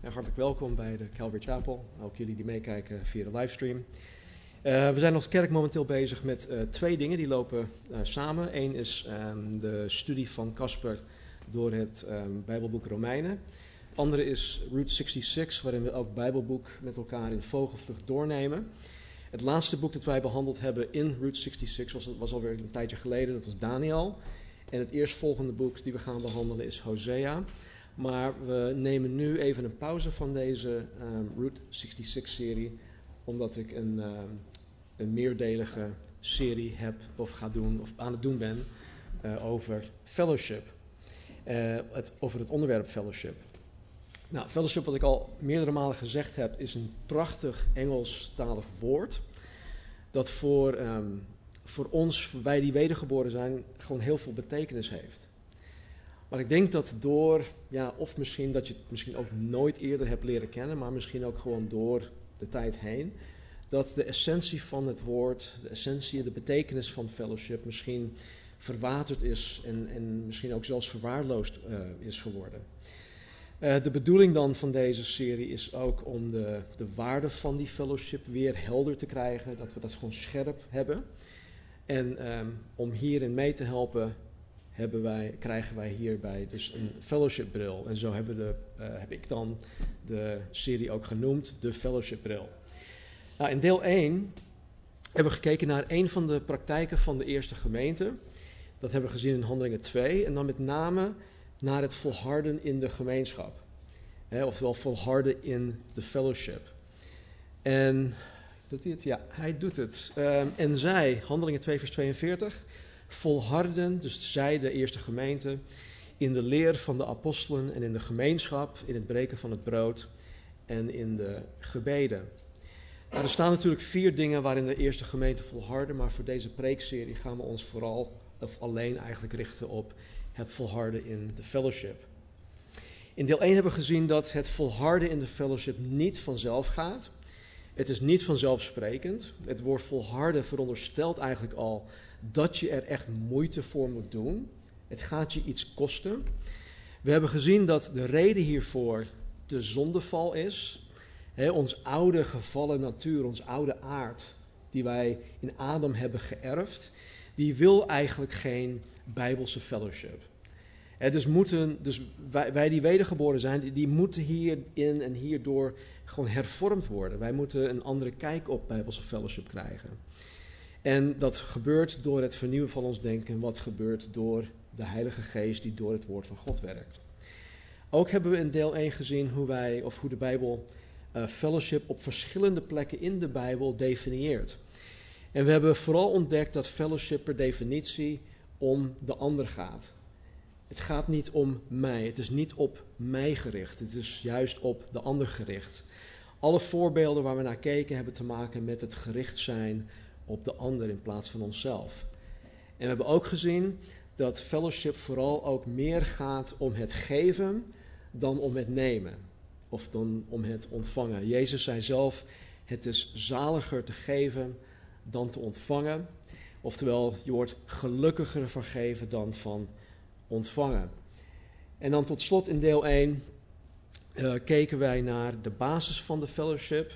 en hartelijk welkom bij de Calvary Chapel. Ook jullie die meekijken via de livestream. Uh, we zijn als kerk momenteel bezig met uh, twee dingen die lopen uh, samen. Eén is um, de studie van Casper door het um, Bijbelboek Romeinen. Andere is Route 66, waarin we elk Bijbelboek met elkaar in vogelvlucht doornemen. Het laatste boek dat wij behandeld hebben in Route 66 was, was alweer een tijdje geleden, dat was Daniel. En het eerstvolgende boek die we gaan behandelen is Hosea. Maar we nemen nu even een pauze van deze um, Route 66-serie, omdat ik een, um, een meerdelige serie heb of ga doen of aan het doen ben uh, over fellowship. Uh, het, over het onderwerp fellowship. Nou, fellowship, wat ik al meerdere malen gezegd heb, is een prachtig Engelstalig woord. Dat voor, um, voor ons, wij die wedergeboren zijn, gewoon heel veel betekenis heeft. Maar ik denk dat door, ja, of misschien dat je het misschien ook nooit eerder hebt leren kennen, maar misschien ook gewoon door de tijd heen, dat de essentie van het woord, de essentie, de betekenis van fellowship misschien verwaterd is en, en misschien ook zelfs verwaarloosd uh, is geworden. Uh, de bedoeling dan van deze serie is ook om de, de waarde van die fellowship weer helder te krijgen, dat we dat gewoon scherp hebben. En um, om hierin mee te helpen, hebben wij, krijgen wij hierbij dus een fellowship bril. En zo hebben de, uh, heb ik dan de serie ook genoemd, de fellowship bril. Nou, in deel 1 hebben we gekeken naar een van de praktijken van de eerste gemeente. Dat hebben we gezien in Handelingen 2. En dan met name naar het volharden in de gemeenschap. Oftewel volharden in de fellowship. En doet hij het? Ja, hij doet het. Um, en zij, Handelingen 2 vers 42 volharden, dus zij, de eerste gemeente, in de leer van de apostelen en in de gemeenschap, in het breken van het brood en in de gebeden. Nou, er staan natuurlijk vier dingen waarin de eerste gemeente volharden, maar voor deze preekserie gaan we ons vooral, of alleen eigenlijk richten op het volharden in de fellowship. In deel 1 hebben we gezien dat het volharden in de fellowship niet vanzelf gaat. Het is niet vanzelfsprekend. Het woord volharden veronderstelt eigenlijk al dat je er echt moeite voor moet doen. Het gaat je iets kosten. We hebben gezien dat de reden hiervoor de zondeval is. He, ons oude gevallen natuur, ons oude aard, die wij in Adam hebben geërfd, die wil eigenlijk geen bijbelse fellowship. Dus moeten, dus wij, wij, die wedergeboren zijn, die moeten hierin en hierdoor gewoon hervormd worden. Wij moeten een andere kijk op bijbelse fellowship krijgen. En dat gebeurt door het vernieuwen van ons denken, wat gebeurt door de Heilige Geest die door het woord van God werkt. Ook hebben we in deel 1 gezien hoe wij, of hoe de Bijbel uh, fellowship op verschillende plekken in de Bijbel definieert. En we hebben vooral ontdekt dat fellowship per definitie om de ander gaat. Het gaat niet om mij, het is niet op mij gericht, het is juist op de ander gericht. Alle voorbeelden waar we naar keken hebben te maken met het gericht zijn op de ander in plaats van onszelf. En we hebben ook gezien dat fellowship vooral ook meer gaat om het geven dan om het nemen. Of dan om het ontvangen. Jezus zei zelf: Het is zaliger te geven dan te ontvangen. Oftewel, je wordt gelukkiger van geven dan van ontvangen. En dan tot slot in deel 1 uh, keken wij naar de basis van de fellowship.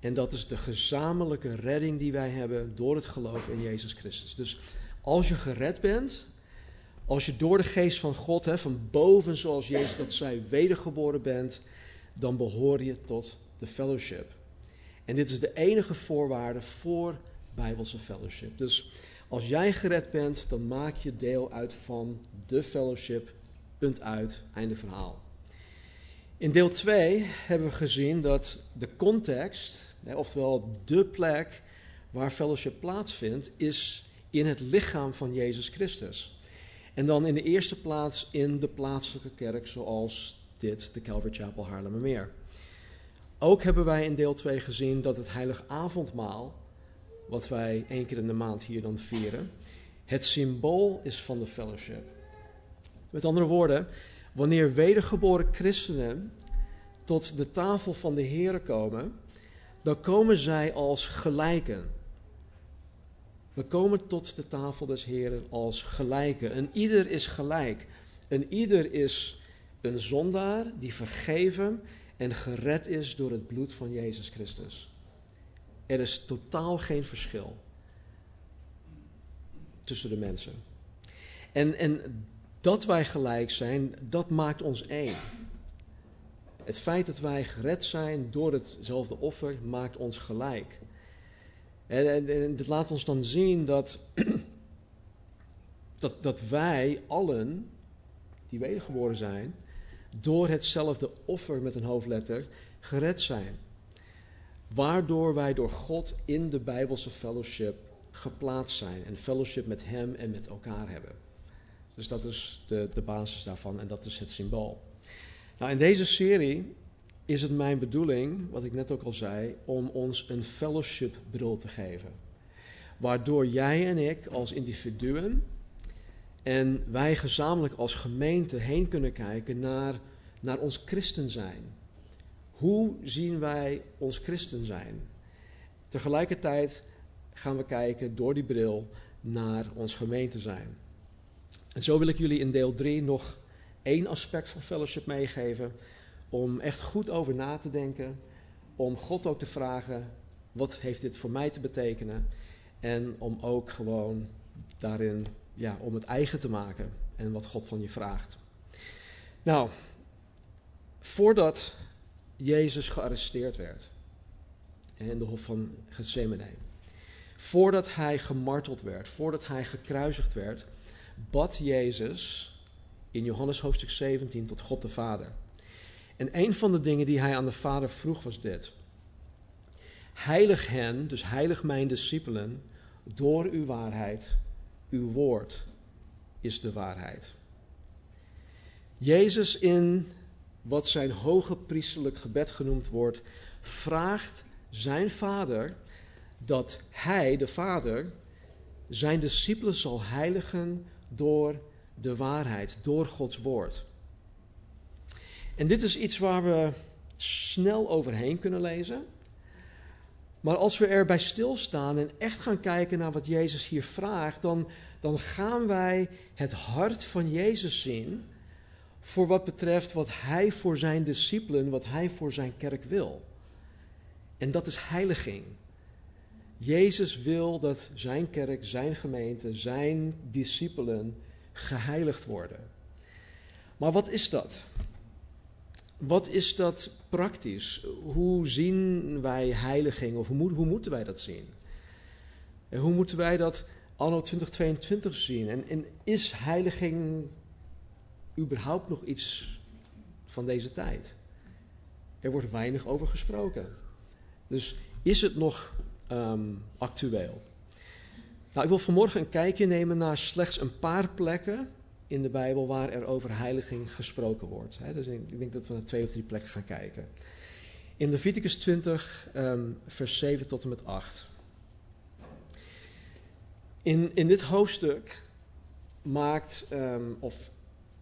En dat is de gezamenlijke redding die wij hebben door het geloof in Jezus Christus. Dus als je gered bent, als je door de geest van God, hè, van boven zoals Jezus dat zei, wedergeboren bent, dan behoor je tot de fellowship. En dit is de enige voorwaarde voor Bijbelse fellowship. Dus als jij gered bent, dan maak je deel uit van de fellowship. Punt uit, einde verhaal. In deel 2 hebben we gezien dat de context oftewel de plek waar fellowship plaatsvindt, is in het lichaam van Jezus Christus. En dan in de eerste plaats in de plaatselijke kerk zoals dit de Calvary Chapel Haarlemmermeer. Ook hebben wij in deel 2 gezien dat het heilig avondmaal, wat wij één keer in de maand hier dan vieren, het symbool is van de fellowship. Met andere woorden, wanneer wedergeboren christenen tot de tafel van de Heer komen, dan komen zij als gelijken. We komen tot de tafel des Heren als gelijken. En ieder is gelijk. En ieder is een zondaar die vergeven en gered is door het bloed van Jezus Christus. Er is totaal geen verschil tussen de mensen. En, en dat wij gelijk zijn, dat maakt ons één. Het feit dat wij gered zijn door hetzelfde offer maakt ons gelijk. En, dit laat ons dan zien dat, dat, dat wij allen, die wedergeboren zijn, door hetzelfde offer met een hoofdletter gered zijn. Waardoor wij door God in de Bijbelse fellowship geplaatst zijn. En fellowship met Hem en met elkaar hebben. Dus dat is de, de basis daarvan en dat is het symbool. Nou, in deze serie is het mijn bedoeling, wat ik net ook al zei, om ons een fellowship bril te geven. Waardoor jij en ik als individuen en wij gezamenlijk als gemeente heen kunnen kijken naar, naar ons christen zijn. Hoe zien wij ons christen zijn? Tegelijkertijd gaan we kijken door die bril naar ons gemeente zijn. En zo wil ik jullie in deel 3 nog één aspect van fellowship meegeven. Om echt goed over na te denken. Om God ook te vragen: wat heeft dit voor mij te betekenen? En om ook gewoon daarin, ja, om het eigen te maken. En wat God van je vraagt. Nou, voordat Jezus gearresteerd werd. In de hof van Gethsemane. Voordat hij gemarteld werd, voordat hij gekruisigd werd, bad Jezus in Johannes hoofdstuk 17 tot God de Vader. En een van de dingen die hij aan de Vader vroeg was dit. Heilig hen, dus heilig mijn discipelen, door uw waarheid. Uw woord is de waarheid. Jezus in wat zijn hoge priesterlijk gebed genoemd wordt, vraagt zijn Vader dat hij, de Vader, zijn discipelen zal heiligen door de waarheid, door Gods woord. En dit is iets waar we snel overheen kunnen lezen. Maar als we erbij stilstaan en echt gaan kijken naar wat Jezus hier vraagt, dan, dan gaan wij het hart van Jezus zien voor wat betreft wat Hij voor zijn discipelen, wat Hij voor zijn kerk wil. En dat is heiliging. Jezus wil dat zijn kerk, zijn gemeente, zijn discipelen geheiligd worden. Maar wat is dat? Wat is dat praktisch? Hoe zien wij heiliging of hoe, moeten wij dat zien? En hoe moeten wij dat anno 2022 zien? En, is heiliging überhaupt nog iets van deze tijd? Er wordt weinig over gesproken. Dus is het nog um, actueel? Nou, ik wil vanmorgen een kijkje nemen naar slechts een paar plekken in de Bijbel waar er over heiliging gesproken wordt. dus ik denk dat we naar twee of drie plekken gaan kijken. In Leviticus 20, um, vers 7 tot en met 8. In, in dit hoofdstuk maakt um, of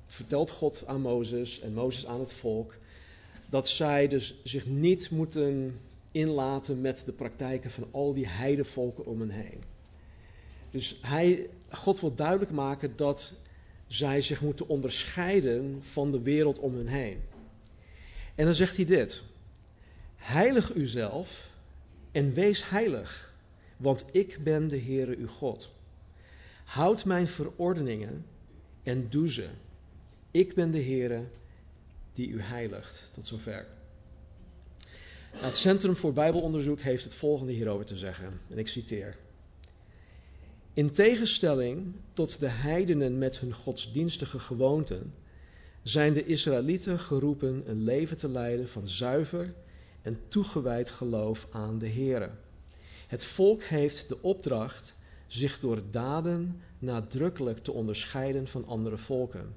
vertelt God aan Mozes en Mozes aan het volk dat zij dus zich niet moeten inlaten met de praktijken van al die heidevolken om hen heen. Dus hij, God wil duidelijk maken dat zij zich moeten onderscheiden van de wereld om hen heen. En dan zegt hij dit: Heilig uzelf en wees heilig, want ik ben de Heere uw God. Houd mijn verordeningen en doe ze. Ik ben de Heere die u heiligt. Tot zover. Het Centrum voor Bijbelonderzoek heeft het volgende hierover te zeggen. En ik citeer. In tegenstelling tot de heidenen met hun godsdienstige gewoonten, zijn de Israëlieten geroepen een leven te leiden van zuiver en toegewijd geloof aan de Here. Het volk heeft de opdracht zich door daden nadrukkelijk te onderscheiden van andere volken.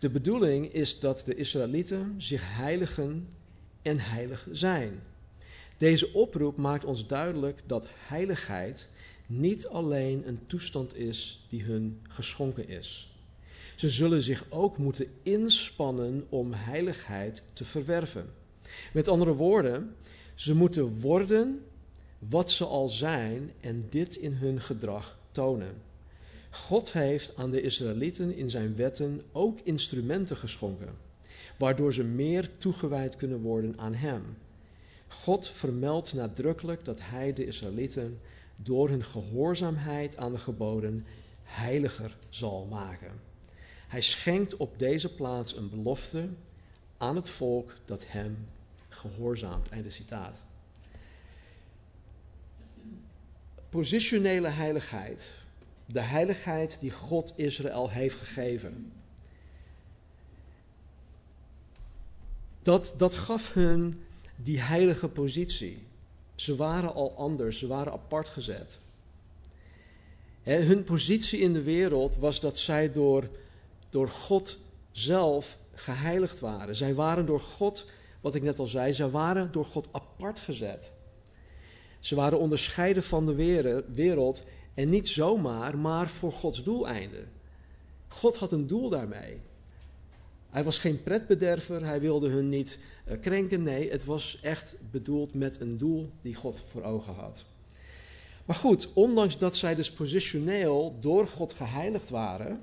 De bedoeling is dat de Israëlieten zich heiligen en heilig zijn. Deze oproep maakt ons duidelijk dat heiligheid niet alleen een toestand is die hun geschonken is. Ze zullen zich ook moeten inspannen om heiligheid te verwerven. Met andere woorden, ze moeten worden wat ze al zijn en dit in hun gedrag tonen. God heeft aan de Israëlieten in zijn wetten ook instrumenten geschonken, waardoor ze meer toegewijd kunnen worden aan Hem. God vermeldt nadrukkelijk dat Hij de Israëlieten door hun gehoorzaamheid aan de geboden heiliger zal maken. Hij schenkt op deze plaats een belofte aan het volk dat Hem gehoorzaamt. Einde citaat. Positionele heiligheid de heiligheid die God Israël heeft gegeven. Dat, dat gaf hun die heilige positie. Ze waren al anders, ze waren apart gezet. hun positie in de wereld was dat zij door, door God zelf geheiligd waren. Zij waren door God, wat ik net al zei, zij waren door God apart gezet. Ze waren onderscheiden van de wereld en niet zomaar, maar voor Gods doeleinden. God had een doel daarmee. Hij was geen pretbederver, hij wilde hun niet uh, krenken. Nee, het was echt bedoeld met een doel die God voor ogen had. Maar goed, ondanks dat zij dus positioneel door God geheiligd waren,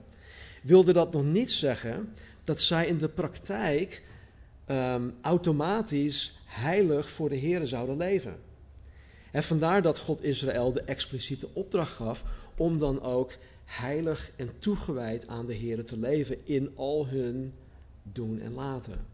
wilde dat nog niet zeggen dat zij in de praktijk um, automatisch heilig voor de Heer zouden leven. En vandaar dat God Israël de expliciete opdracht gaf om dan ook heilig en toegewijd aan de Heer te leven in al hun doen en laten.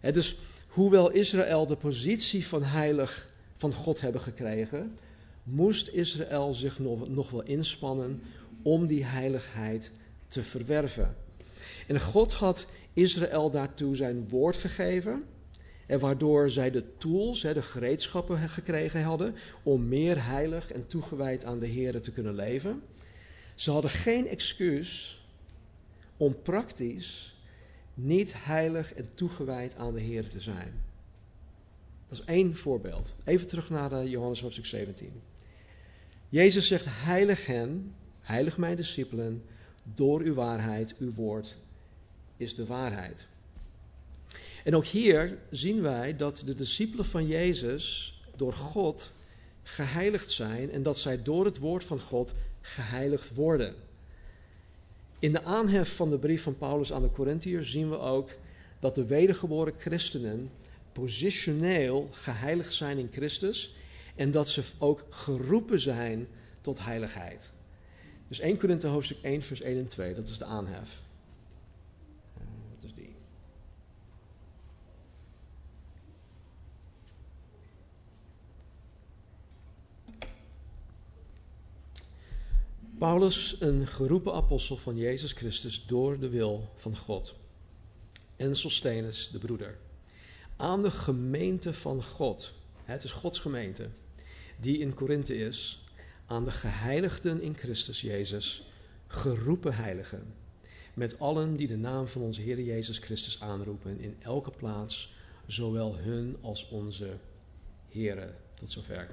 dus hoewel Israël de positie van heilig van God hebben gekregen, moest Israël zich nog, wel inspannen om die heiligheid te verwerven. En God had Israël daartoe zijn woord gegeven. En waardoor zij de tools, de gereedschappen gekregen hadden om meer heilig en toegewijd aan de Heer te kunnen leven. Ze hadden geen excuus om praktisch niet heilig en toegewijd aan de Heer te zijn. Dat is één voorbeeld. Even terug naar eh, Johannes hoofdstuk 17. Jezus zegt, heilig hen, heilig mijn discipelen, door uw waarheid, uw woord is de waarheid. En ook hier zien wij dat de discipelen van Jezus door God geheiligd zijn en dat zij door het woord van God geheiligd worden. In de aanhef van de brief van Paulus aan de Corinthiërs zien we ook dat de wedergeboren christenen positioneel geheiligd zijn in Christus en dat ze ook geroepen zijn tot heiligheid. Dus 1 Korinthe hoofdstuk 1 vers 1 en 2, dat is de aanhef. Paulus, een geroepen apostel van Jezus Christus door de wil van God. En Sostenus, de broeder. Aan de gemeente van God, het is Gods gemeente, die in Korinthe is, aan de geheiligden in Christus Jezus, geroepen heiligen, met allen die de naam van onze Heer Jezus Christus aanroepen in elke plaats, zowel hun als onze Heren. Tot zover.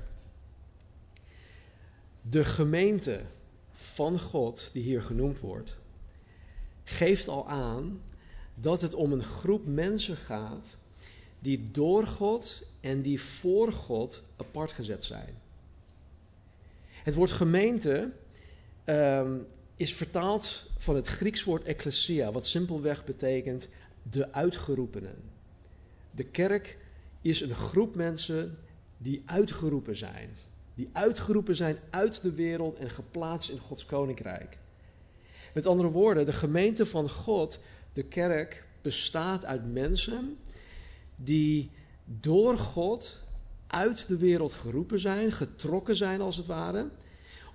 De gemeente van God, die hier genoemd wordt, geeft al aan dat het om een groep mensen gaat die door God en die voor God apart gezet zijn. Het woord gemeente um, is vertaald van het Grieks woord ecclesia, wat simpelweg betekent de uitgeroepenen. De kerk is een groep mensen die uitgeroepen zijn die uitgeroepen zijn uit de wereld en geplaatst in Gods koninkrijk. Met andere woorden, de gemeente van God, de kerk, bestaat uit mensen die door God uit de wereld geroepen zijn, getrokken zijn als het ware,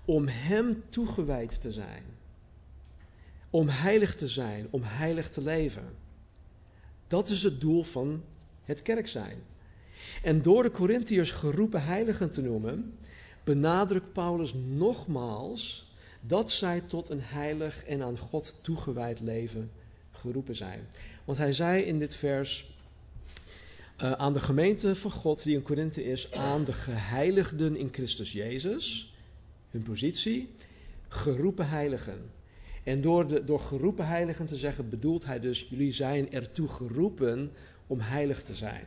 om Hem toegewijd te zijn. Om heilig te zijn, om heilig te leven. Dat is het doel van het kerk zijn. En door de Corinthiërs geroepen heiligen te noemen, benadrukt Paulus nogmaals dat zij tot een heilig en aan God toegewijd leven geroepen zijn. Want hij zei in dit vers uh, aan de gemeente van God die in Korinthe is, aan de geheiligden in Christus Jezus, hun positie, geroepen heiligen. En door, de, door geroepen heiligen te zeggen, bedoelt hij dus, jullie zijn ertoe geroepen om heilig te zijn.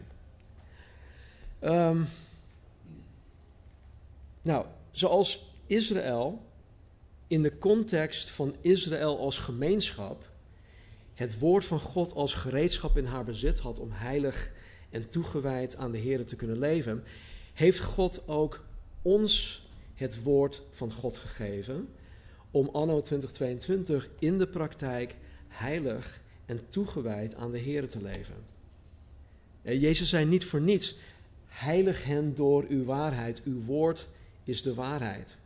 Um, nou, zoals Israël in de context van Israël als gemeenschap het woord van God als gereedschap in haar bezit had om heilig en toegewijd aan de Heer te kunnen leven, heeft God ook ons het woord van God gegeven om anno 2022 in de praktijk heilig en toegewijd aan de Heer te leven. Jezus zei niet voor niets, heilig hen door uw waarheid, uw woord is de waarheid.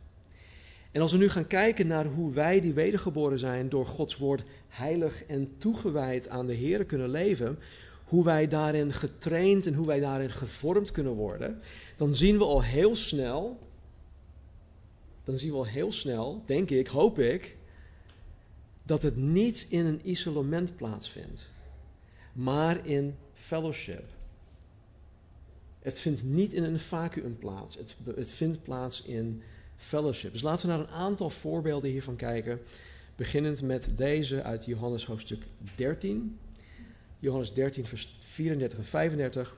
En als we nu gaan kijken naar hoe wij die wedergeboren zijn door Gods woord heilig en toegewijd aan de Heer kunnen leven, hoe wij daarin getraind en hoe wij daarin gevormd kunnen worden, dan zien we al heel snel, dan zien we al heel snel, denk ik, hoop ik, dat het niet in een isolement plaatsvindt, maar in fellowship. Het vindt niet in een vacuüm plaats, het, het vindt plaats in fellowship. Dus laten we naar een aantal voorbeelden hiervan kijken. Beginnend met deze uit Johannes hoofdstuk 13. Johannes 13, vers 34 en 35.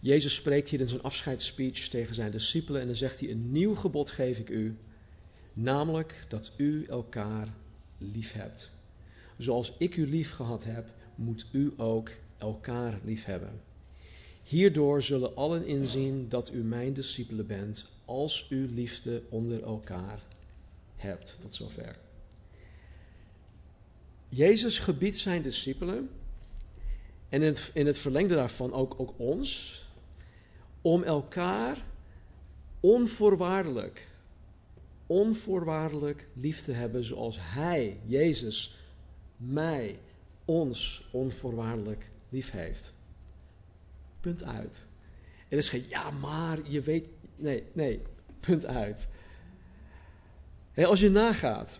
Jezus spreekt hier in zijn afscheidsspeech tegen zijn discipelen en dan zegt hij: Een nieuw gebod geef ik u, namelijk dat u elkaar lief hebt. Zoals ik u lief gehad heb, moet u ook elkaar lief hebben. Hierdoor zullen allen inzien dat u mijn discipelen bent, als u liefde onder elkaar hebt. Tot zover. Jezus gebiedt zijn discipelen, en in het, verlengde daarvan ook, ook ons, om elkaar onvoorwaardelijk, onvoorwaardelijk lief te hebben zoals Hij, Jezus, mij, ons onvoorwaardelijk lief heeft. Punt uit. Er is geen ja, maar je weet. Nee, nee, punt uit. als je nagaat,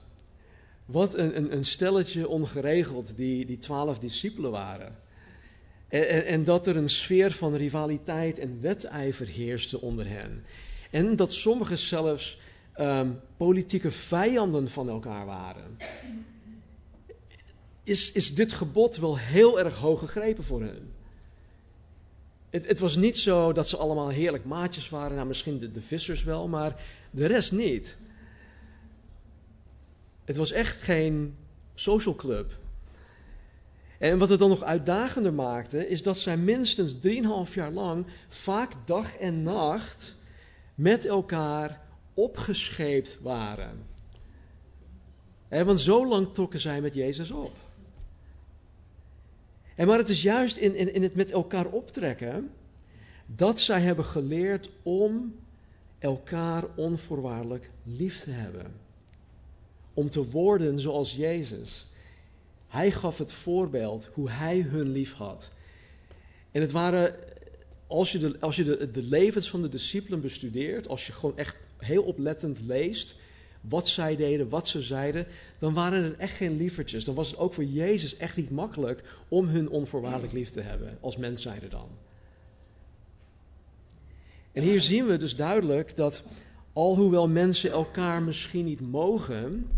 wat een, een, een, stelletje ongeregeld die, die twaalf discipelen waren. En, en, en, dat er een sfeer van rivaliteit en wedijver heerste onder hen. En dat sommigen zelfs um, politieke vijanden van elkaar waren. Is, is dit gebod wel heel erg hoog gegrepen voor hen? Het, het, was niet zo dat ze allemaal heerlijk maatjes waren. Nou, misschien de, de vissers wel, maar de rest niet. Het was echt geen social club. En wat het dan nog uitdagender maakte, is dat zij minstens 3,5 jaar lang, vaak dag en nacht, met elkaar opgescheept waren. want zo lang trokken zij met Jezus op. En maar het is juist in, in, in het met elkaar optrekken dat zij hebben geleerd om elkaar onvoorwaardelijk lief te hebben. Om te worden zoals Jezus. Hij gaf het voorbeeld hoe hij hun lief had. En het waren, als je, de, als je de, de levens van de discipelen bestudeert, als je gewoon echt heel oplettend leest, wat zij deden, wat ze zeiden, dan waren het echt geen lievertjes. Dan was het ook voor Jezus echt niet makkelijk om hun onvoorwaardelijk lief te hebben, als mens zijde dan. En hier zien we dus duidelijk dat alhoewel mensen elkaar misschien niet mogen,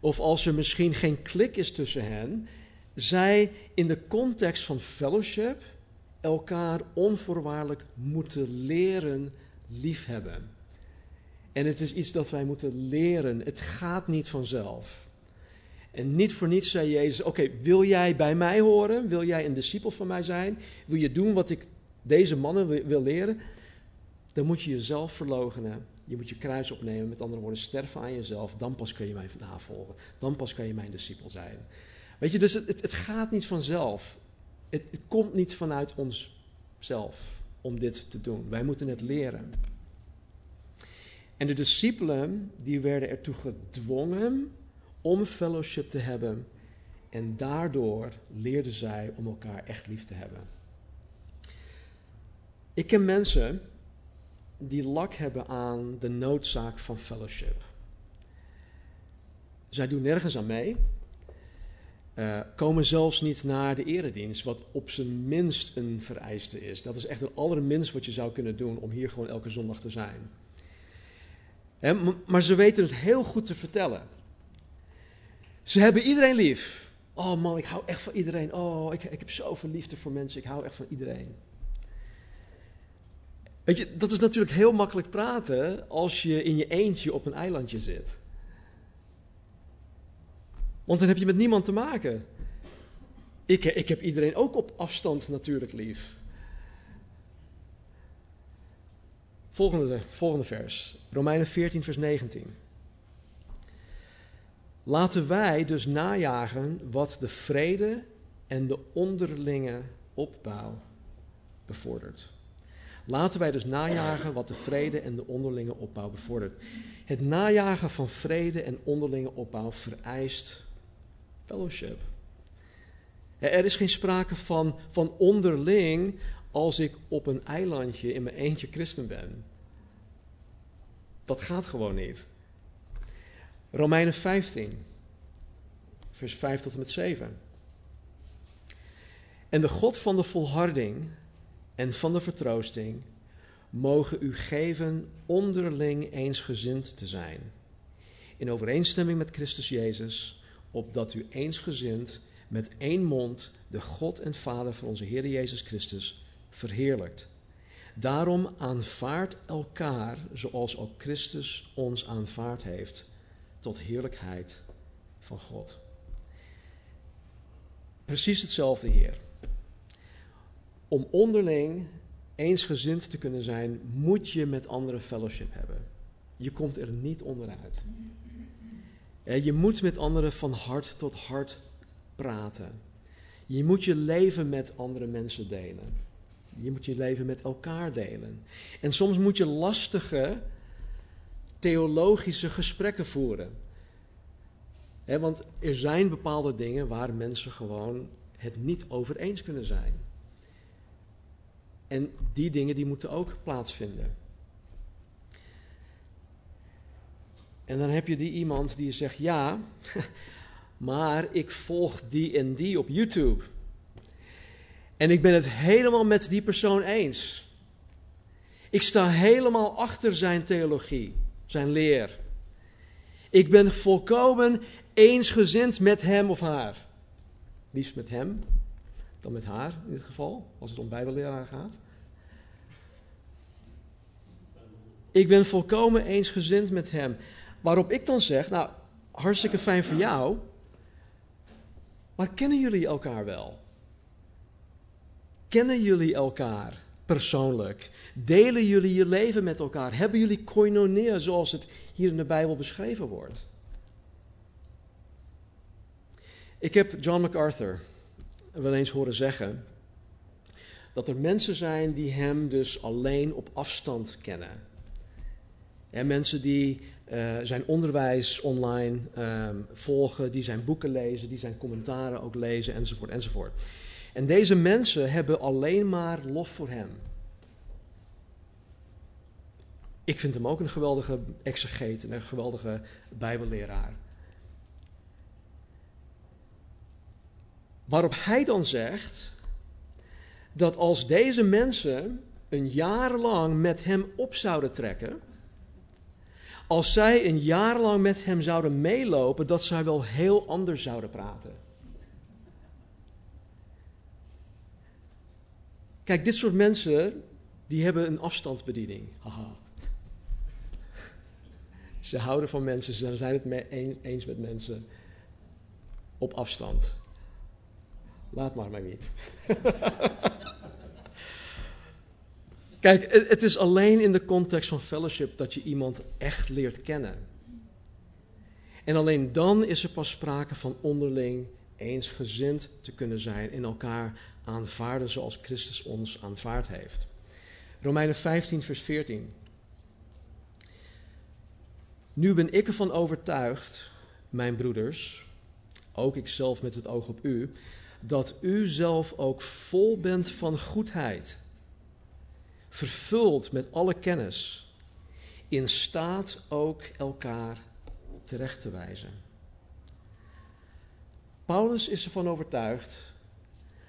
of als er misschien geen klik is tussen hen, zij in de context van fellowship elkaar onvoorwaardelijk moeten leren liefhebben. En het is iets dat wij moeten leren. Het gaat niet vanzelf. En niet voor niets zei Jezus: Oké, wil jij bij mij horen? Wil jij een discipel van mij zijn? Wil je doen wat ik deze mannen wil leren? Dan moet je jezelf verloochenen. Je moet je kruis opnemen. Met andere woorden, sterven aan jezelf. Dan pas kun je mij navolgen. Dan pas kan je mijn discipel zijn. Weet je, dus het, het, gaat niet vanzelf. Het, het komt niet vanuit onszelf om dit te doen. Wij moeten het leren. En de discipelen die werden ertoe gedwongen om fellowship te hebben. En daardoor leerden zij om elkaar echt lief te hebben. Ik ken mensen die lak hebben aan de noodzaak van fellowship. Zij doen nergens aan mee. uh, komen zelfs niet naar de eredienst, wat op zijn minst een vereiste is. Dat is echt het allerminst wat je zou kunnen doen om hier gewoon elke zondag te zijn. Maar ze weten het heel goed te vertellen. Ze hebben iedereen lief. Oh man, ik hou echt van iedereen. Oh, ik, ik heb zoveel liefde voor mensen. Ik hou echt van iedereen. Weet je, dat is natuurlijk heel makkelijk praten als je in je eentje op een eilandje zit. Want dan heb je met niemand te maken. Ik, ik heb iedereen ook op afstand natuurlijk lief. Volgende, volgende vers, Romeinen 14, vers 19. Laten wij dus najagen wat de vrede en de onderlinge opbouw bevordert. Laten wij dus najagen wat de vrede en de onderlinge opbouw bevordert. Het najagen van vrede en onderlinge opbouw vereist fellowship. Er is geen sprake van, van onderling als ik op een eilandje in mijn eentje christen ben. Dat gaat gewoon niet. Romeinen 15, vers 5 tot en met 7. En de God van de volharding en van de vertroosting mogen u geven onderling eensgezind te zijn, in overeenstemming met Christus Jezus, opdat u eensgezind met één mond de God en Vader van onze Heer Jezus Christus verheerlijkt. Daarom aanvaardt elkaar zoals ook Christus ons aanvaard heeft, tot heerlijkheid van God. Precies hetzelfde hier. Om onderling eensgezind te kunnen zijn, moet je met anderen fellowship hebben. Je komt er niet onderuit. Je moet met anderen van hart tot hart praten. Je moet je leven met andere mensen delen. Je moet je leven met elkaar delen. En soms moet je lastige theologische gesprekken voeren. want er zijn bepaalde dingen waar mensen gewoon het niet over eens kunnen zijn. En die dingen die moeten ook plaatsvinden. En dan heb je die iemand die zegt: Ja, maar ik volg die en die op YouTube. En ik ben het helemaal met die persoon eens. Ik sta helemaal achter zijn theologie, zijn leer. Ik ben volkomen eensgezind met hem of haar. Liefst met hem dan met haar in dit geval, als het om Bijbelleraar gaat. Ik ben volkomen eensgezind met hem. Waarop ik dan zeg, nou, hartstikke fijn voor jou, maar kennen jullie elkaar wel? Kennen jullie elkaar persoonlijk? Delen jullie je leven met elkaar? Hebben jullie koinonia zoals het hier in de Bijbel beschreven wordt? Ik heb John MacArthur wel eens horen zeggen dat er mensen zijn die hem dus alleen op afstand kennen. En mensen die uh, zijn onderwijs online uh, volgen, die zijn boeken lezen, die zijn commentaren ook lezen, enzovoort, enzovoort. En deze mensen hebben alleen maar lof voor hem. Ik vind hem ook een geweldige exegeet en een geweldige bijbelleraar. Waarop hij dan zegt dat als deze mensen een jaar lang met hem op zouden trekken, als zij een jaar lang met hem zouden meelopen, dat zij wel heel anders zouden praten. Kijk, dit soort mensen, die hebben een afstandsbediening. Haha. Ze houden van mensen, ze zijn het eens met mensen op afstand. Laat maar maar niet. Kijk, het is alleen in de context van fellowship dat je iemand echt leert kennen. En alleen dan is er pas sprake van onderling eensgezind te kunnen zijn en elkaar aanvaarden zoals Christus ons aanvaard heeft. Romeinen 15, vers 14. Nu ben ik ervan overtuigd, mijn broeders, ook ikzelf met het oog op u, dat u zelf ook vol bent van goedheid, vervuld met alle kennis, in staat ook elkaar terecht te wijzen. Paulus is ervan overtuigd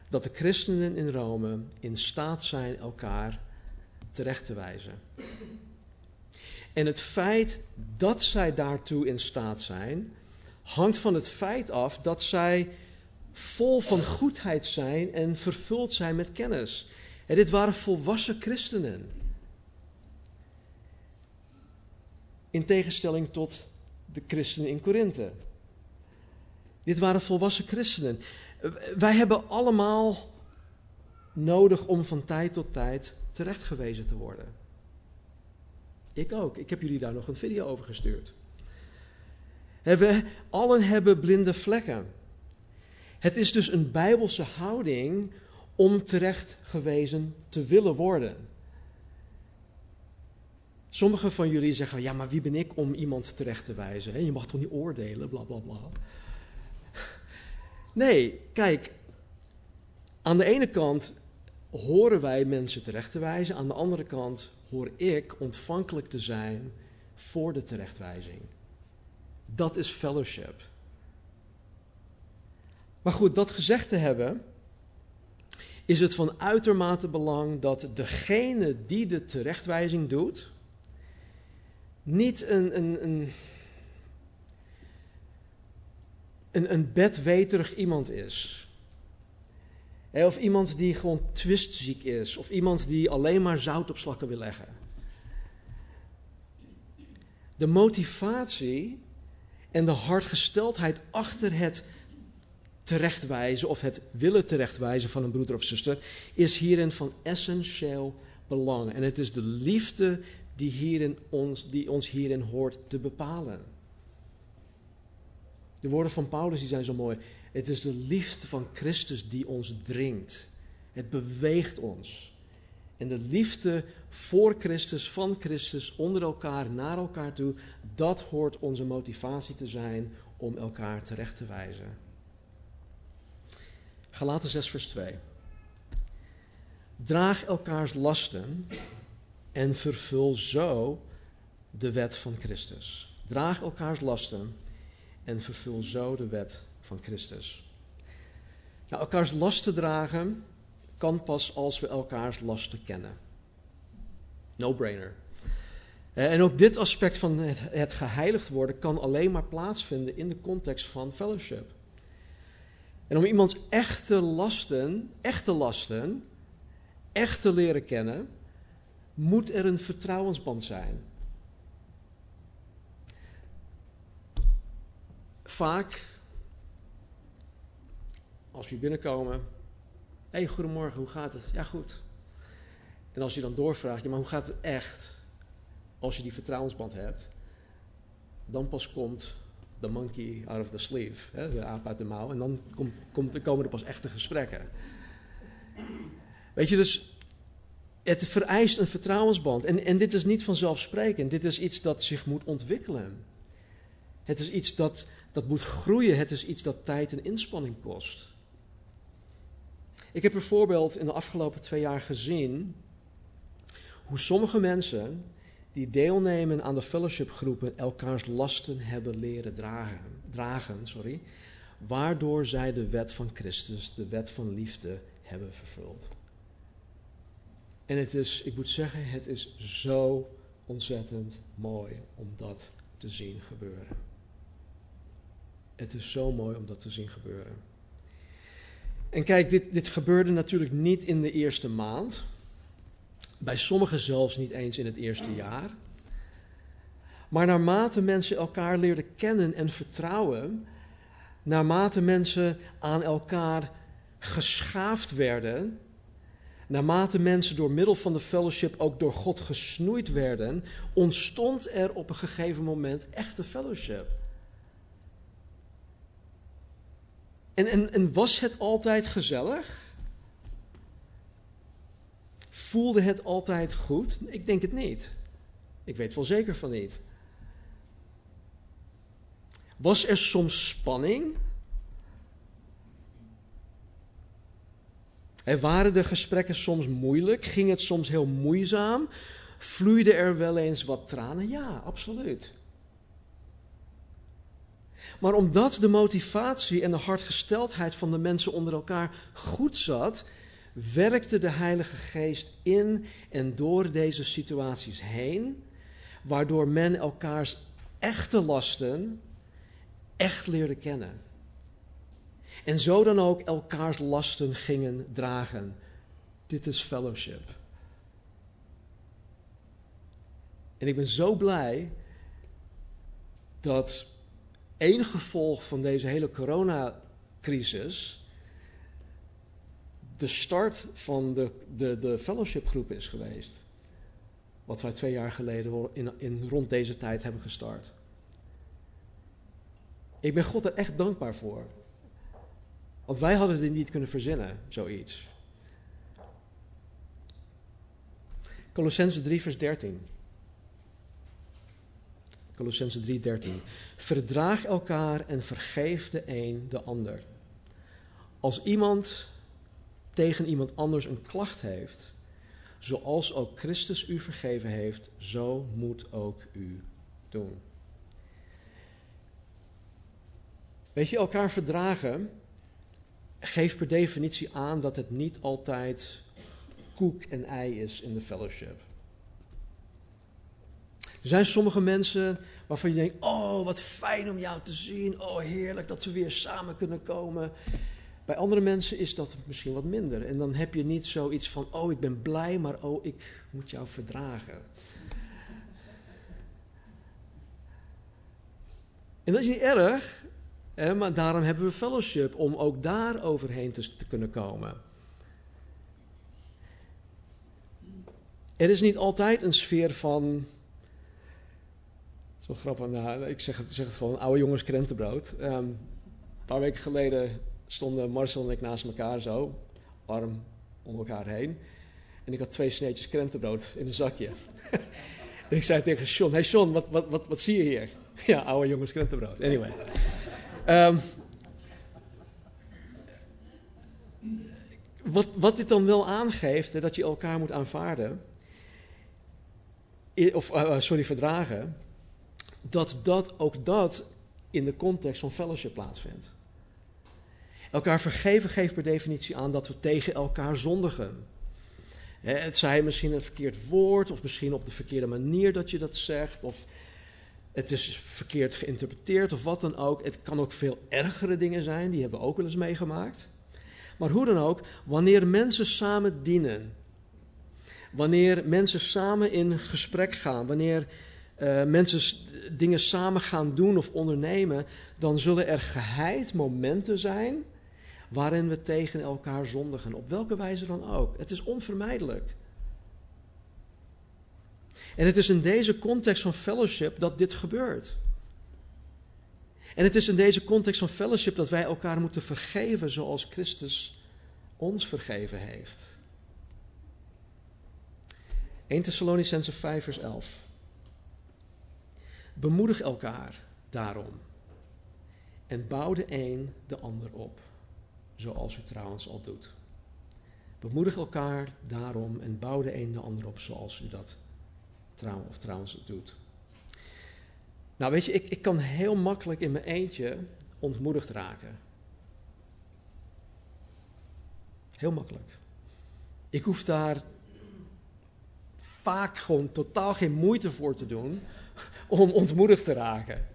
dat de christenen in Rome in staat zijn elkaar terecht te wijzen. En het feit dat zij daartoe in staat zijn, hangt van het feit af dat zij vol van goedheid zijn en vervuld zijn met kennis. En dit waren volwassen christenen. In tegenstelling tot de christenen in Korinthe. Dit waren volwassen christenen. Wij hebben allemaal nodig om van tijd tot tijd terechtgewezen te worden. Ik ook. Ik heb jullie daar nog een video over gestuurd. We allen hebben blinde vlekken. Het is dus een bijbelse houding om terechtgewezen te willen worden. Sommigen van jullie zeggen, ja, maar wie ben ik om iemand terecht te wijzen? Je mag toch niet oordelen, bla bla bla. Nee, kijk, aan de ene kant horen wij mensen terecht te wijzen, aan de andere kant hoor ik ontvankelijk te zijn voor de terechtwijzing. Dat is fellowship. Maar goed, dat gezegd te hebben, is het van uitermate belang dat degene die de terechtwijzing doet, niet een, een, een, een, een bedweterig iemand is. Of iemand die gewoon twistziek is, of iemand die alleen maar zout op slakken wil leggen. De motivatie en de hartgesteldheid achter het terechtwijzen of het willen terechtwijzen van een broeder of zuster is hierin van essentieel belang. En het is de liefde die, hierin ons, die ons hierin hoort te bepalen. De woorden van Paulus die zijn zo mooi. Het is de liefde van Christus die ons dringt. Het beweegt ons. En de liefde voor Christus, van Christus, onder elkaar, naar elkaar toe, dat hoort onze motivatie te zijn om elkaar terecht te wijzen. Galaten 6, vers 2. Draag elkaars lasten en vervul zo de wet van Christus. Draag elkaars lasten en vervul zo de wet van Christus. Nou, elkaars lasten dragen kan pas als we elkaars lasten kennen. No brainer. Eh, en ook dit aspect van het, het geheiligd worden kan alleen maar plaatsvinden in de context van fellowship. En om iemands echte lasten, echte lasten, echt te leren kennen, moet er een vertrouwensband zijn. Vaak, als we binnenkomen, hé, hey, goedemorgen, hoe gaat het? Ja, goed. En als je dan doorvraagt, ja, maar hoe gaat het echt? Als je die vertrouwensband hebt, dan pas komt de monkey out of the sleeve, hè, de aap uit de mouw, en dan komen er pas echte gesprekken. Weet je, dus het vereist een vertrouwensband. En, en dit is niet vanzelfsprekend. Dit is iets dat zich moet ontwikkelen. Het is iets dat, dat moet groeien. Het is iets dat tijd en inspanning kost. Ik heb bijvoorbeeld in de afgelopen twee jaar gezien hoe sommige mensen die deelnemen aan de fellowshipgroepen elkaars lasten hebben leren dragen, dragen sorry, waardoor zij de wet van Christus, de wet van liefde, hebben vervuld. En het is, ik moet zeggen, het is zo ontzettend mooi om dat te zien gebeuren. Het is zo mooi om dat te zien gebeuren. En kijk, dit, dit gebeurde natuurlijk niet in de eerste maand. Bij sommigen zelfs niet eens in het eerste jaar. Maar naarmate mensen elkaar leerden kennen en vertrouwen, naarmate mensen aan elkaar geschaafd werden, naarmate mensen door middel van de fellowship ook door God gesnoeid werden, ontstond er op een gegeven moment echte fellowship. En, en, en was het altijd gezellig? Voelde het altijd goed? Ik denk het niet. Ik weet wel zeker van niet. Was er soms spanning? Waren de gesprekken soms moeilijk? Ging het soms heel moeizaam? Vloeide er wel eens wat tranen? Ja, absoluut. Maar omdat de motivatie en de hartgesteldheid van de mensen onder elkaar goed zat, werkte de Heilige Geest in en door deze situaties heen, waardoor men elkaars echte lasten echt leerde kennen. En zo dan ook elkaars lasten gingen dragen. Dit is fellowship. En ik ben zo blij dat één gevolg van deze hele coronacrisis de start van de, de, de fellowshipgroep is geweest. Wat wij twee jaar geleden in, in, rond deze tijd hebben gestart. Ik ben God er echt dankbaar voor. Want wij hadden dit niet kunnen verzinnen, zoiets. Colossense 3, vers 13. Colossense 3, 13. Verdraag elkaar en vergeef de een de ander. Als iemand tegen iemand anders een klacht heeft, zoals ook Christus u vergeven heeft, zo moet ook u doen. Weet je, elkaar verdragen geeft per definitie aan dat het niet altijd koek en ei is in de fellowship. Er zijn sommige mensen waarvan je denkt: Oh, wat fijn om jou te zien. Oh, heerlijk dat we weer samen kunnen komen. Bij andere mensen is dat misschien wat minder. En dan heb je niet zoiets van: Oh, ik ben blij, maar oh, ik moet jou verdragen. En dat is niet erg, hè, maar daarom hebben we fellowship om ook daar overheen te, te kunnen komen. Er is niet altijd een sfeer van. Grappig, nou, ik zeg het, zeg het gewoon: oude jongens krentenbrood. Um, een paar weken geleden stonden Marcel en ik naast elkaar zo, arm om elkaar heen. En ik had twee sneetjes krentenbrood in een zakje. en ik zei tegen Sean: Hey Sean, wat, wat, wat, wat zie je hier? ja, oude jongens krentenbrood. Anyway. Um, wat, wat dit dan wel aangeeft, dat je elkaar moet aanvaarden, of uh, sorry, verdragen, dat, dat ook dat in de context van fellowship plaatsvindt. Elkaar vergeven geeft per definitie aan dat we tegen elkaar zondigen. Het zij misschien een verkeerd woord, of misschien op de verkeerde manier dat je dat zegt, of het is verkeerd geïnterpreteerd, of wat dan ook. Het kan ook veel ergere dingen zijn, die hebben we ook wel eens meegemaakt. Maar hoe dan ook, wanneer mensen samen dienen, wanneer mensen samen in gesprek gaan, wanneer uh, mensen dingen samen gaan doen of ondernemen, dan zullen er geheid momenten zijn waarin we tegen elkaar zondigen. Op welke wijze dan ook. Het is onvermijdelijk. En het is in deze context van fellowship dat dit gebeurt. En het is in deze context van fellowship dat wij elkaar moeten vergeven zoals Christus ons vergeven heeft. 1 Thessalonicense 5 vers 11. Bemoedig elkaar daarom en bouw de een de ander op zoals u trouwens al doet. Bemoedig elkaar daarom en bouw de een de ander op zoals u dat trouw, of trouwens doet. Nou weet je, ik, ik kan heel makkelijk in mijn eentje ontmoedigd raken. Heel makkelijk. Ik hoef daar vaak gewoon totaal geen moeite voor te doen om ontmoedigd te raken.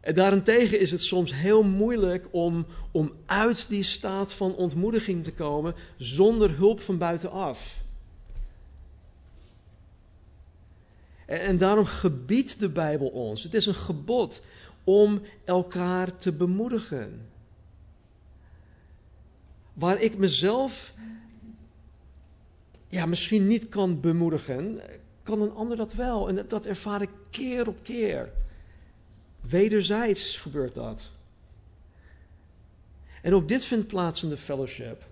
En daarentegen is het soms heel moeilijk om, om uit die staat van ontmoediging te komen zonder hulp van buitenaf. En, en daarom gebiedt de Bijbel ons, het is een gebod om elkaar te bemoedigen. Waar ik mezelf ja, misschien niet kan bemoedigen, kan een ander dat wel. En dat ervaar ik keer op keer. Wederzijds gebeurt dat. En ook dit vindt plaats in de fellowship.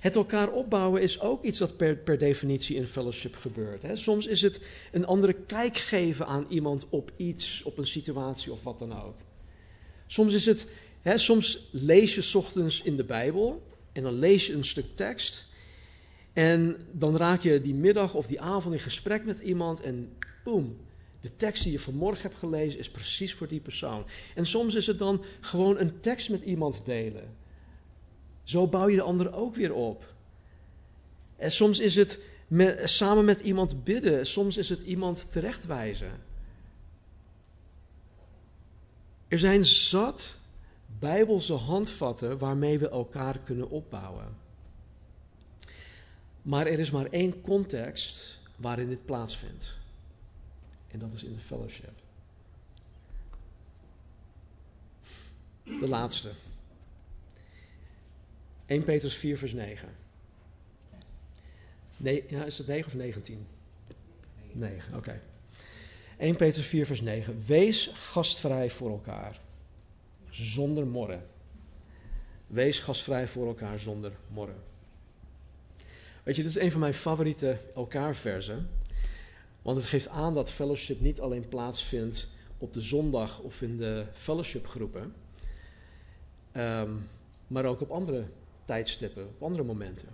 Het elkaar opbouwen is ook iets dat per, per definitie in fellowship gebeurt. Hè. Soms is het een andere kijk geven aan iemand op iets, op een situatie of wat dan ook. Soms is het, hè, soms lees je ochtends in de Bijbel en dan lees je een stuk tekst. En dan raak je die middag of die avond in gesprek met iemand en boem, De tekst die je vanmorgen hebt gelezen is precies voor die persoon. En soms is het dan gewoon een tekst met iemand delen. Zo bouw je de ander ook weer op. En soms is het samen met iemand bidden. Soms is het iemand terechtwijzen. Er zijn zat bijbelse handvatten waarmee we elkaar kunnen opbouwen. Maar er is maar één context waarin dit plaatsvindt. En dat is in de fellowship. De laatste. 1 Petrus 4, vers 9. Nee, ja, is het 9 of 19? 9, oké. 1 Petrus 4, vers 9. Wees gastvrij voor elkaar, zonder morren. Wees gastvrij voor elkaar zonder morren. Weet je, dit is een van mijn favoriete elkaar-versen. Want het geeft aan dat fellowship niet alleen plaatsvindt op de zondag of in de fellowshipgroepen, um, maar ook op andere tijdstippen, op andere momenten.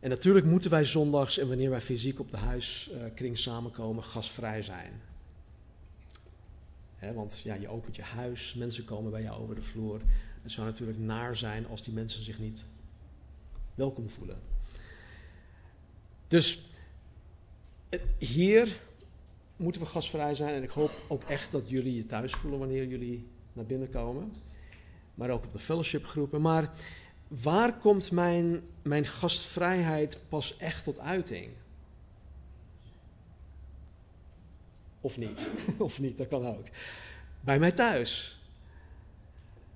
En natuurlijk moeten wij zondags en wanneer wij fysiek op de huiskring samenkomen, gasvrij zijn. want ja, je opent je huis, mensen komen bij jou over de vloer. Het zou natuurlijk naar zijn als die mensen zich niet welkom voelen. Dus hier moeten we gasvrij zijn en ik hoop ook echt dat jullie je thuis voelen wanneer jullie naar binnen komen. Maar ook op de fellowshipgroepen. Maar waar komt mijn, mijn gastvrijheid pas echt tot uiting? Of niet? of niet, dat kan ook. Bij mij thuis.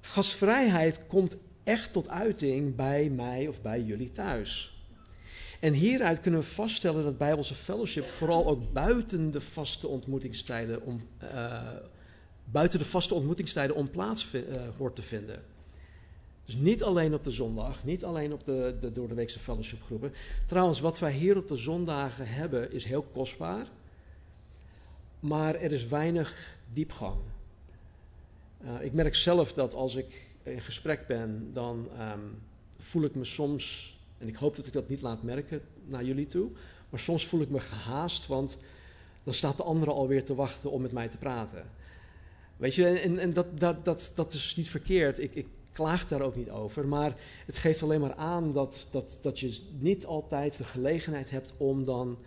Gastvrijheid komt echt tot uiting bij mij of bij jullie thuis. En hieruit kunnen we vaststellen dat Bijbelse fellowship vooral ook buiten de vaste ontmoetingstijden om, uh, buiten de vaste ontmoetingstijden om plaats uh, hoort te vinden. Dus niet alleen op de zondag, niet alleen op de, de door de weekse fellowshipgroepen. Trouwens, wat wij hier op de zondagen hebben is heel kostbaar, maar er is weinig diepgang. Uh, ik merk zelf dat als ik in gesprek ben, dan um, voel ik me soms en ik hoop dat ik dat niet laat merken naar jullie toe. Maar soms voel ik me gehaast, want dan staat de andere alweer te wachten om met mij te praten. Weet je, en, en dat, dat, dat, dat is niet verkeerd. Ik, ik klaag daar ook niet over. Maar het geeft alleen maar aan dat, dat, dat je niet altijd de gelegenheid hebt om dan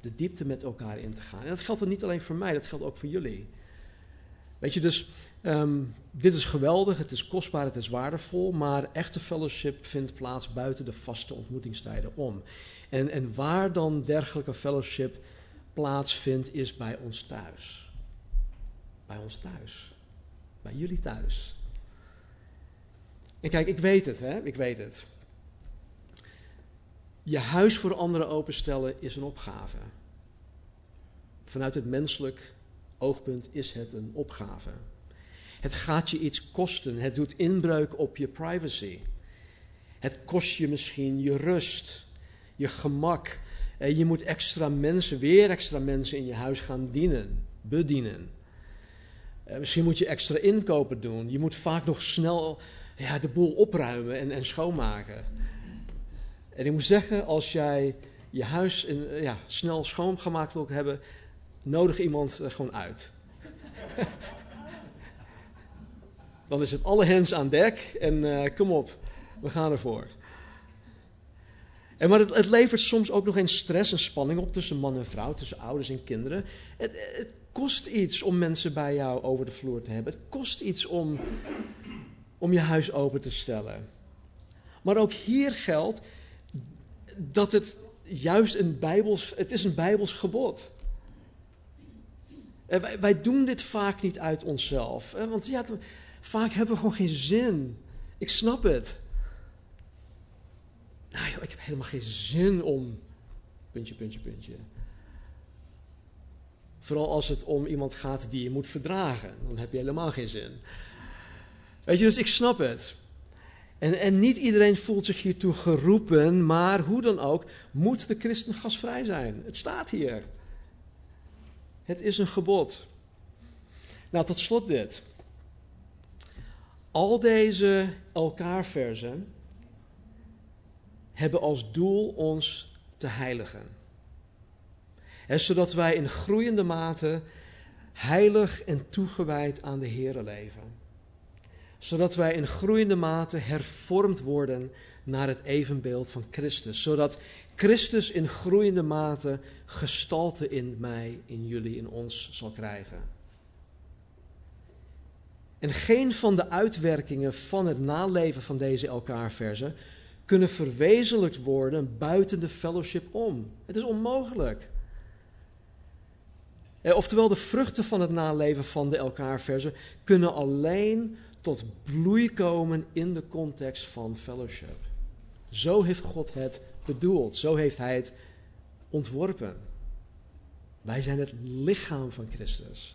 de diepte met elkaar in te gaan. En dat geldt dan niet alleen voor mij, dat geldt ook voor jullie. Weet je, dus Um, dit is geweldig, het is kostbaar, het is waardevol, maar echte fellowship vindt plaats buiten de vaste ontmoetingstijden om. En, en waar dan dergelijke fellowship plaatsvindt, is bij ons thuis. Bij ons thuis. Bij jullie thuis. En kijk, ik weet het, hè? Ik weet het. Je huis voor anderen openstellen is een opgave. Vanuit het menselijk oogpunt is het een opgave. Het gaat je iets kosten. Het doet inbreuk op je privacy. Het kost je misschien je rust, je gemak. Eh, je moet extra mensen, weer extra mensen in je huis gaan dienen, bedienen. Eh, misschien moet je extra inkopen doen. Je moet vaak nog snel ja, de boel opruimen en, en schoonmaken. En ik moet zeggen, als jij je huis in, ja, snel schoongemaakt wilt hebben, nodig iemand gewoon uit. Dan is het alle hens aan dek en uh, kom op, we gaan ervoor. En maar het, het, levert soms ook nog eens stress en spanning op tussen man en vrouw, tussen ouders en kinderen. Het, het, kost iets om mensen bij jou over de vloer te hebben. Het kost iets om, om je huis open te stellen. Maar ook hier geldt dat het juist een bijbels, het is een bijbels gebod. Wij, wij doen dit vaak niet uit onszelf. Want ja, Vaak hebben we gewoon geen zin. Ik snap het. Nou joh, ik heb helemaal geen zin om. Puntje, puntje, puntje. Vooral als het om iemand gaat die je moet verdragen. Dan heb je helemaal geen zin. Weet je, dus ik snap het. En, en niet iedereen voelt zich hiertoe geroepen, maar hoe dan ook, moet de christen gasvrij zijn. Het staat hier. Het is een gebod. Nou, tot slot dit. Al deze elkaar-versen hebben als doel ons te heiligen. En zodat wij in groeiende mate heilig en toegewijd aan de Heer leven. Zodat wij in groeiende mate hervormd worden naar het evenbeeld van Christus. Zodat Christus in groeiende mate gestalte in mij, in jullie, in ons zal krijgen. En geen van de uitwerkingen van het naleven van deze elkaar-versen kunnen verwezenlijkt worden buiten de fellowship om. Het is onmogelijk. Eh, oftewel, de vruchten van het naleven van de elkaar-versen kunnen alleen tot bloei komen in de context van fellowship. Zo heeft God het bedoeld, zo heeft Hij het ontworpen. Wij zijn het lichaam van Christus.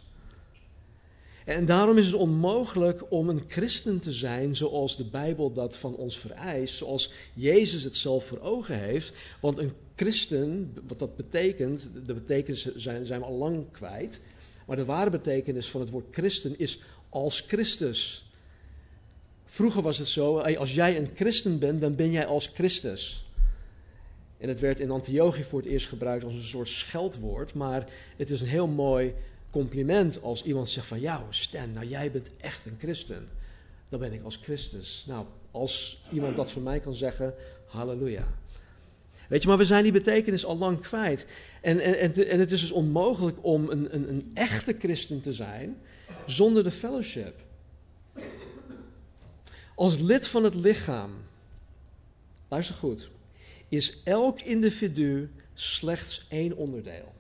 En daarom is het onmogelijk om een christen te zijn zoals de Bijbel dat van ons vereist, zoals Jezus het zelf voor ogen heeft. Want een christen, wat dat betekent, de betekenis zijn, zijn we al lang kwijt. Maar de ware betekenis van het woord christen is als Christus. Vroeger was het zo, als jij een christen bent, dan ben jij als Christus. En het werd in Antiochië voor het eerst gebruikt als een soort scheldwoord, maar het is een heel mooi compliment als iemand zegt van, ja Stan, nou jij bent echt een christen. Dan ben ik als Christus. Nou, als iemand dat van mij kan zeggen, halleluja. Weet je, maar we zijn die betekenis al lang kwijt. En, en, en, en het is dus onmogelijk om een, een, een echte christen te zijn zonder de fellowship. Als lid van het lichaam, luister goed, is elk individu slechts één onderdeel.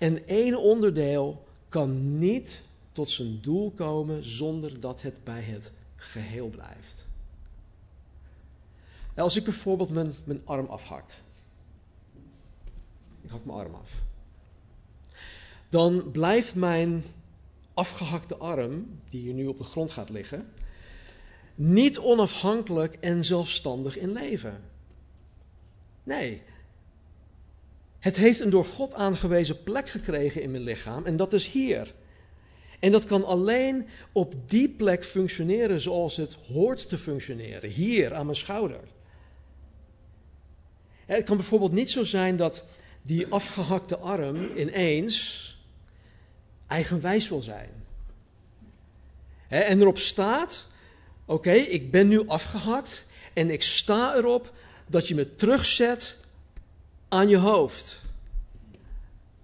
En één onderdeel kan niet tot zijn doel komen zonder dat het bij het geheel blijft. Als ik bijvoorbeeld mijn, mijn arm afhak. Ik hak mijn arm af. Dan blijft mijn afgehakte arm, die hier nu op de grond gaat liggen, niet onafhankelijk en zelfstandig in leven. Nee. Het heeft een door God aangewezen plek gekregen in mijn lichaam en dat is hier. En dat kan alleen op die plek functioneren zoals het hoort te functioneren, hier aan mijn schouder. Het kan bijvoorbeeld niet zo zijn dat die afgehakte arm ineens eigenwijs wil zijn. En erop staat, oké, ik ben nu afgehakt en ik sta erop dat je me terugzet aan je hoofd.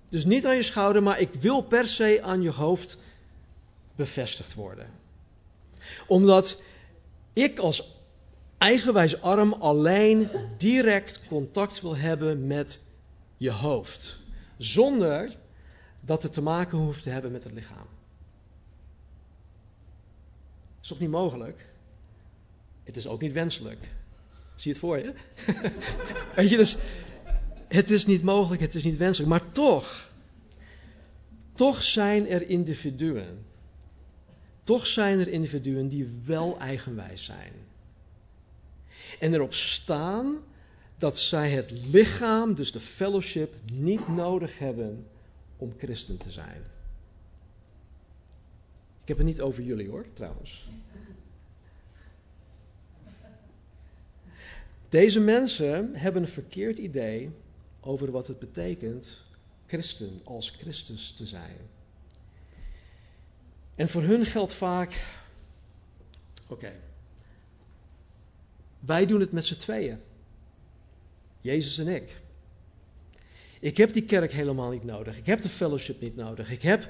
Dus niet aan je schouder, maar ik wil per se aan je hoofd bevestigd worden. Omdat ik als eigenwijs arm alleen direct contact wil hebben met je hoofd. Zonder dat het te maken hoeft te hebben met het lichaam. Is toch niet mogelijk? Het is ook niet wenselijk. Zie het voor je? Weet je, dus het is niet mogelijk, het is niet wenselijk, maar toch, toch zijn er individuen, toch zijn er individuen die wel eigenwijs zijn. En erop staan dat zij het lichaam, dus de fellowship, niet nodig hebben om christen te zijn. Ik heb het niet over jullie hoor, trouwens. Deze mensen hebben een verkeerd idee over wat het betekent christen als Christus te zijn. En voor hun geldt vaak, oké, wij doen het met z'n tweeën. Jezus en ik. Ik heb die kerk helemaal niet nodig. Ik heb de fellowship niet nodig. Ik heb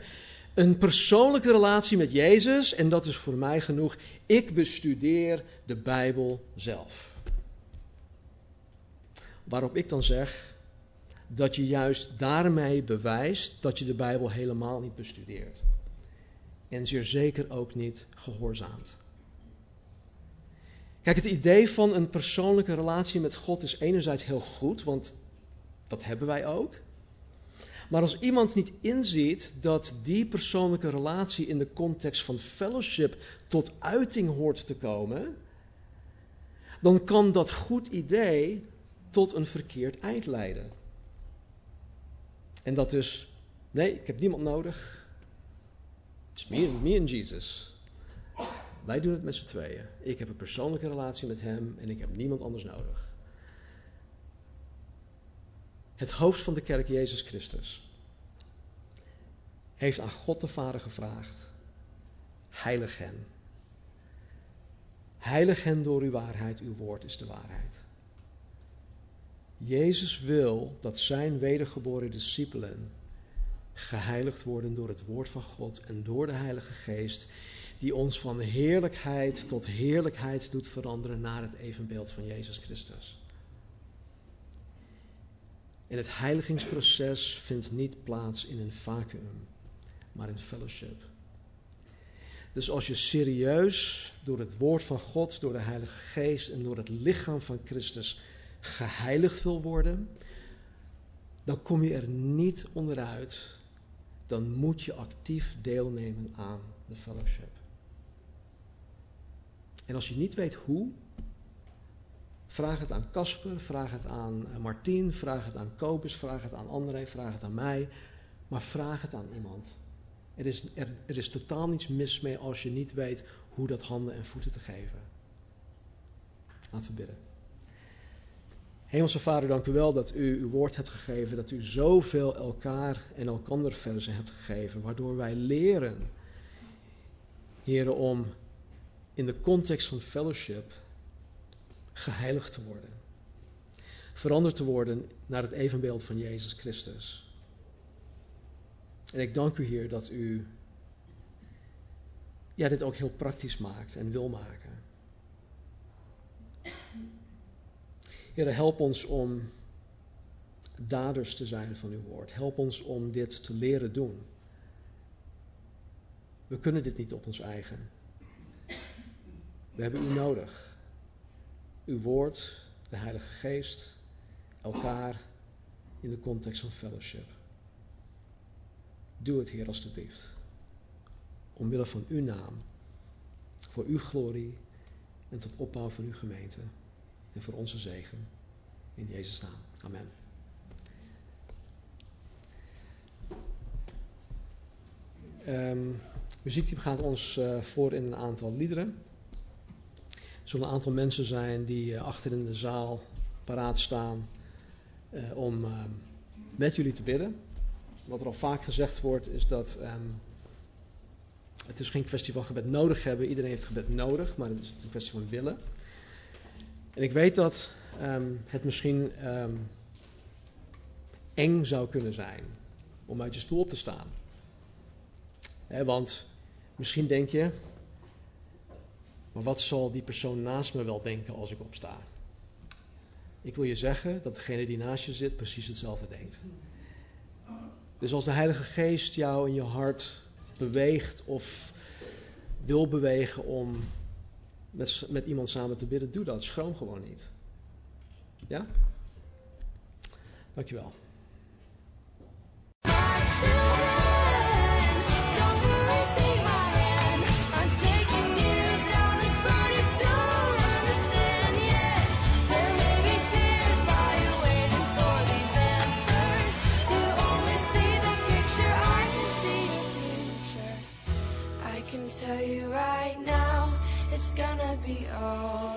een persoonlijke relatie met Jezus en dat is voor mij genoeg. Ik bestudeer de Bijbel zelf. Waarop ik dan zeg dat je juist daarmee bewijst dat je de Bijbel helemaal niet bestudeert. En zeer zeker ook niet gehoorzaamt. Kijk, het idee van een persoonlijke relatie met God is enerzijds heel goed, want dat hebben wij ook. Maar als iemand niet inziet dat die persoonlijke relatie in de context van fellowship tot uiting hoort te komen, dan kan dat goed idee tot een verkeerd eind leiden. En dat dus, nee, ik heb niemand nodig. Het is me en Jesus. Wij doen het met z'n tweeën. Ik heb een persoonlijke relatie met hem en ik heb niemand anders nodig. het hoofd van de kerk, Jezus Christus, heeft aan God de Vader gevraagd: Heilig hen. Heilig hen door uw waarheid, uw woord is de waarheid. Jezus wil dat zijn wedergeboren discipelen geheiligd worden door het woord van God en door de Heilige Geest, die ons van heerlijkheid tot heerlijkheid doet veranderen naar het evenbeeld van Jezus Christus. En het heiligingsproces vindt niet plaats in een vacuüm, maar in fellowship. Dus als je serieus door het woord van God, door de Heilige Geest en door het lichaam van Christus geheiligd wil worden, dan kom je er niet onderuit. Dan moet je actief deelnemen aan de fellowship. En als je niet weet hoe, vraag het aan Casper, vraag het aan eh, Martien, vraag het aan Kobus, vraag het aan André, vraag het aan mij, maar vraag het aan iemand. Er is, er, er is totaal niets mis mee als je niet weet hoe dat handen en voeten te geven. Laten we bidden. Hemelse Vader, dank u wel dat u uw woord hebt gegeven, dat u zoveel elkaar en elkander versen hebt gegeven, waardoor wij leren, heren, om in de context van fellowship geheiligd te worden. Veranderd te worden naar het evenbeeld van Jezus Christus. En ik dank u, Heer, dat u ja, dit ook heel praktisch maakt en wil maken. Heer, help ons om daders te zijn van uw woord. Help ons om dit te leren doen. We kunnen dit niet op ons eigen. We hebben u nodig. Uw woord, de Heilige Geest, elkaar in de context van fellowship. Doe het, Heer, alstublieft. Omwille van uw naam, voor uw glorie en tot opbouw van uw gemeente en voor onze zegen. In Jezus' naam. Amen. Um, muziekteam gaat ons uh, voor in een aantal liederen. Er zullen een aantal mensen zijn die uh, achter in de zaal paraat staan uh, om uh, met jullie te bidden. Wat er al vaak gezegd wordt is dat um, het is geen kwestie van gebed nodig hebben. Iedereen heeft gebed nodig, maar het is een kwestie van willen. En ik weet dat um, het misschien um, eng zou kunnen zijn om uit je stoel op te staan. Want misschien denk je, maar wat zal die persoon naast me wel denken als ik opsta? Ik wil je zeggen dat degene die naast je zit precies hetzelfde denkt. Dus als de Heilige Geest jou in je hart beweegt of wil bewegen om met, met iemand samen te bidden, doe dat. Schroom gewoon niet. Ja? Dankjewel. be all.